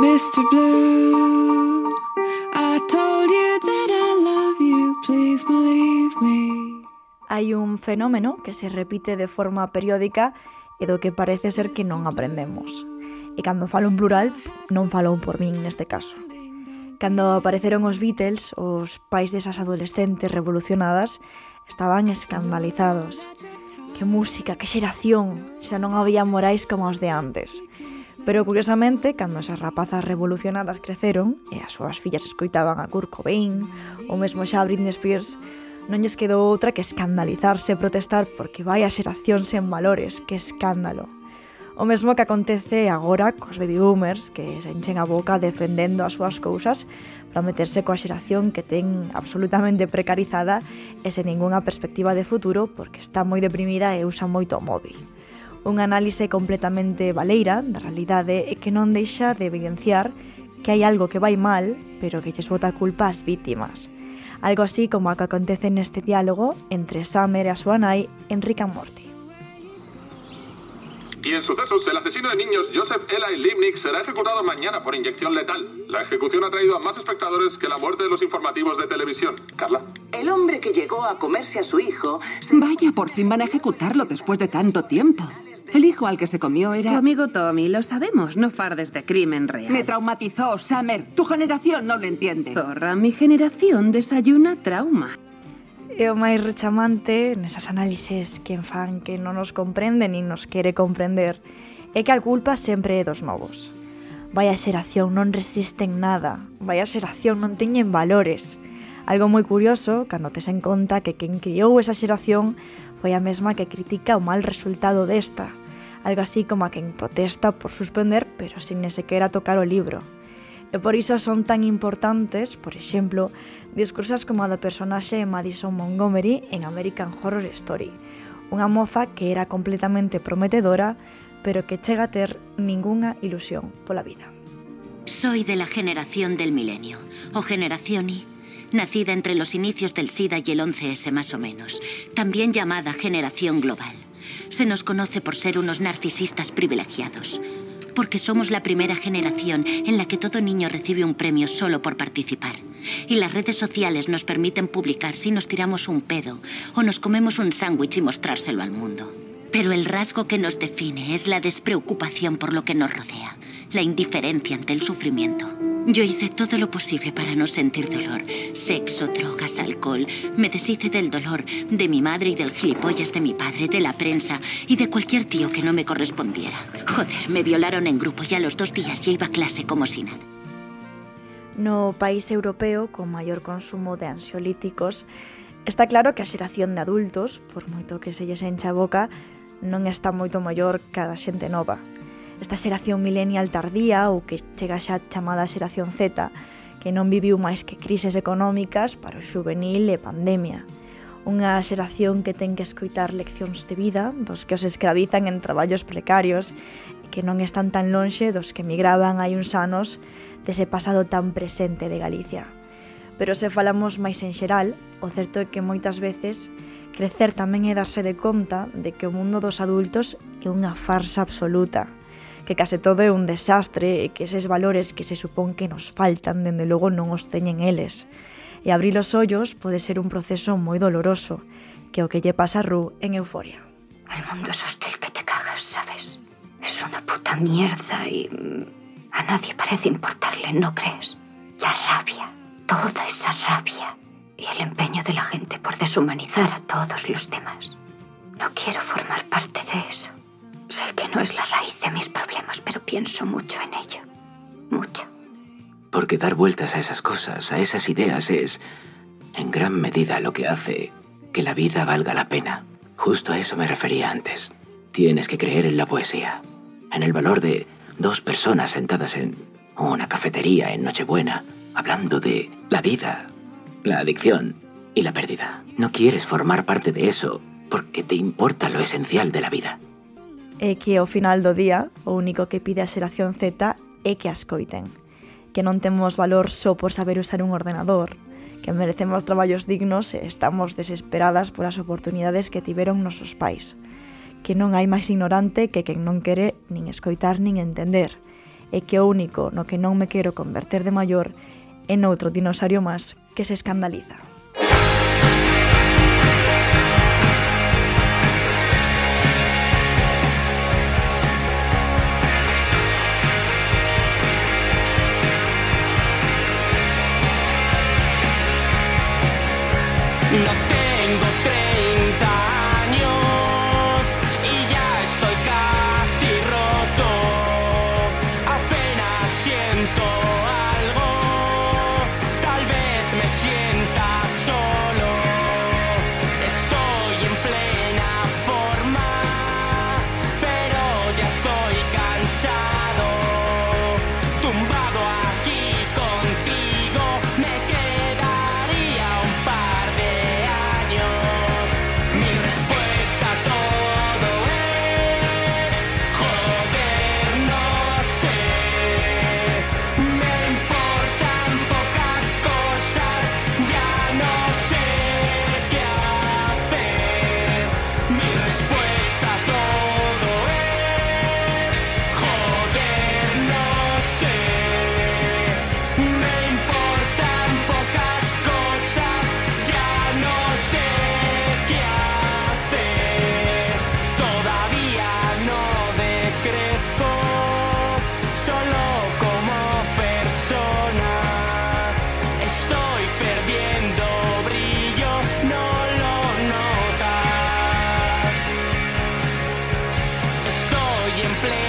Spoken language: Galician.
Mr. Blue, I told you that I love you, please believe me. Hai un fenómeno que se repite de forma periódica e do que parece ser que non aprendemos. E cando falo en plural, non falo por min neste caso. Cando apareceron os Beatles, os pais desas adolescentes revolucionadas estaban escandalizados. Que música, que xeración, xa non había morais como os de antes. Pero curiosamente, cando esas rapazas revolucionadas creceron e as súas fillas escoitaban a Kurt Cobain ou mesmo xa a Britney Spears, non lles quedou outra que escandalizarse e protestar porque vai a xeración sen valores, que escándalo. O mesmo que acontece agora cos baby boomers que se enchen a boca defendendo as súas cousas para meterse coa xeración que ten absolutamente precarizada e sen ningunha perspectiva de futuro porque está moi deprimida e usa moito o móvil. Unha análise completamente valeira da realidade e que non deixa de evidenciar que hai algo que vai mal, pero que lles bota culpa ás vítimas. Algo así como a que acontece neste diálogo entre Summer e a súa nai, Enrique Morty. Y en sucesos, el asesino de niños Joseph Eli Lipnick será ejecutado mañana por inyección letal. La ejecución ha traído a más espectadores que la muerte de los informativos de televisión. Carla. El hombre que llegó a comerse a su hijo Vaya, por fin van a ejecutarlo después de tanto tiempo. El hijo al que se comió era... Tu amigo Tommy, lo sabemos, no fardes de crimen real. Me traumatizó, Summer. Tu generación no lo entiende. Zorra, mi generación desayuna trauma. E o máis rechamante nesas análises que fan que non nos comprenden e nos quere comprender é que a culpa sempre é dos novos. Vai a xeración non resisten nada, vai a xeración non teñen valores. Algo moi curioso cando tes en conta que quen criou esa xeración foi a mesma que critica o mal resultado desta. Algo así como a quen protesta por suspender pero sin ni sequera tocar o libro. E por iso son tan importantes, por exemplo, discursas como a do personaxe Madison Montgomery en American Horror Story, unha moza que era completamente prometedora, pero que chega a ter ningunha ilusión pola vida. Soy de la generación del milenio, o generación Y, nacida entre los inicios del SIDA y el 11S más o menos, también llamada generación global. Se nos conoce por ser unos narcisistas privilegiados, porque somos la primera generación en la que todo niño recibe un premio solo por participar. Y las redes sociales nos permiten publicar si nos tiramos un pedo o nos comemos un sándwich y mostrárselo al mundo. Pero el rasgo que nos define es la despreocupación por lo que nos rodea, la indiferencia ante el sufrimiento. Yo hice todo lo posible para no sentir dolor. Sexo, drogas, alcohol. Me deshice del dolor de mi madre y del gilipollas de mi padre, de la prensa y de cualquier tío que no me correspondiera. Joder, me violaron en grupo y a los dos días ya iba a clase como si nada. No país europeo con maior consumo de ansiolíticos, está claro que a xeración de adultos, por moito que se lles encha a boca, non está moito maior que a da xente nova. esta xeración milenial tardía ou que chega xa chamada xeración Z, que non viviu máis que crises económicas para o xuvenil e pandemia. Unha xeración que ten que escoitar leccións de vida dos que os escravizan en traballos precarios e que non están tan lonxe dos que migraban hai uns anos dese pasado tan presente de Galicia. Pero se falamos máis en xeral, o certo é que moitas veces crecer tamén é darse de conta de que o mundo dos adultos é unha farsa absoluta que case todo é un desastre e que eses valores que se supón que nos faltan, dende logo non os teñen eles. E abrir os ollos pode ser un proceso moi doloroso, que o que lle pasa a Ru en euforia. El mundo es hostil que te cagas, ¿sabes? Es una puta mierda y mm, a nadie parece importarle, ¿no crees? La rabia, toda esa rabia y el empeño de la gente por deshumanizar a todos los demás. No quiero formar pienso mucho en ello. Mucho. Porque dar vueltas a esas cosas, a esas ideas, es, en gran medida, lo que hace que la vida valga la pena. Justo a eso me refería antes. Tienes que creer en la poesía, en el valor de dos personas sentadas en una cafetería en Nochebuena, hablando de la vida, la adicción y la pérdida. No quieres formar parte de eso porque te importa lo esencial de la vida. e que ao final do día o único que pide a xeración Z é que as coiten. que non temos valor só por saber usar un ordenador, que merecemos traballos dignos e estamos desesperadas polas oportunidades que tiveron nosos pais, que non hai máis ignorante que quen non quere nin escoitar nin entender, e que o único no que non me quero converter de maior é noutro dinosaurio máis que se escandaliza. después. y empleo.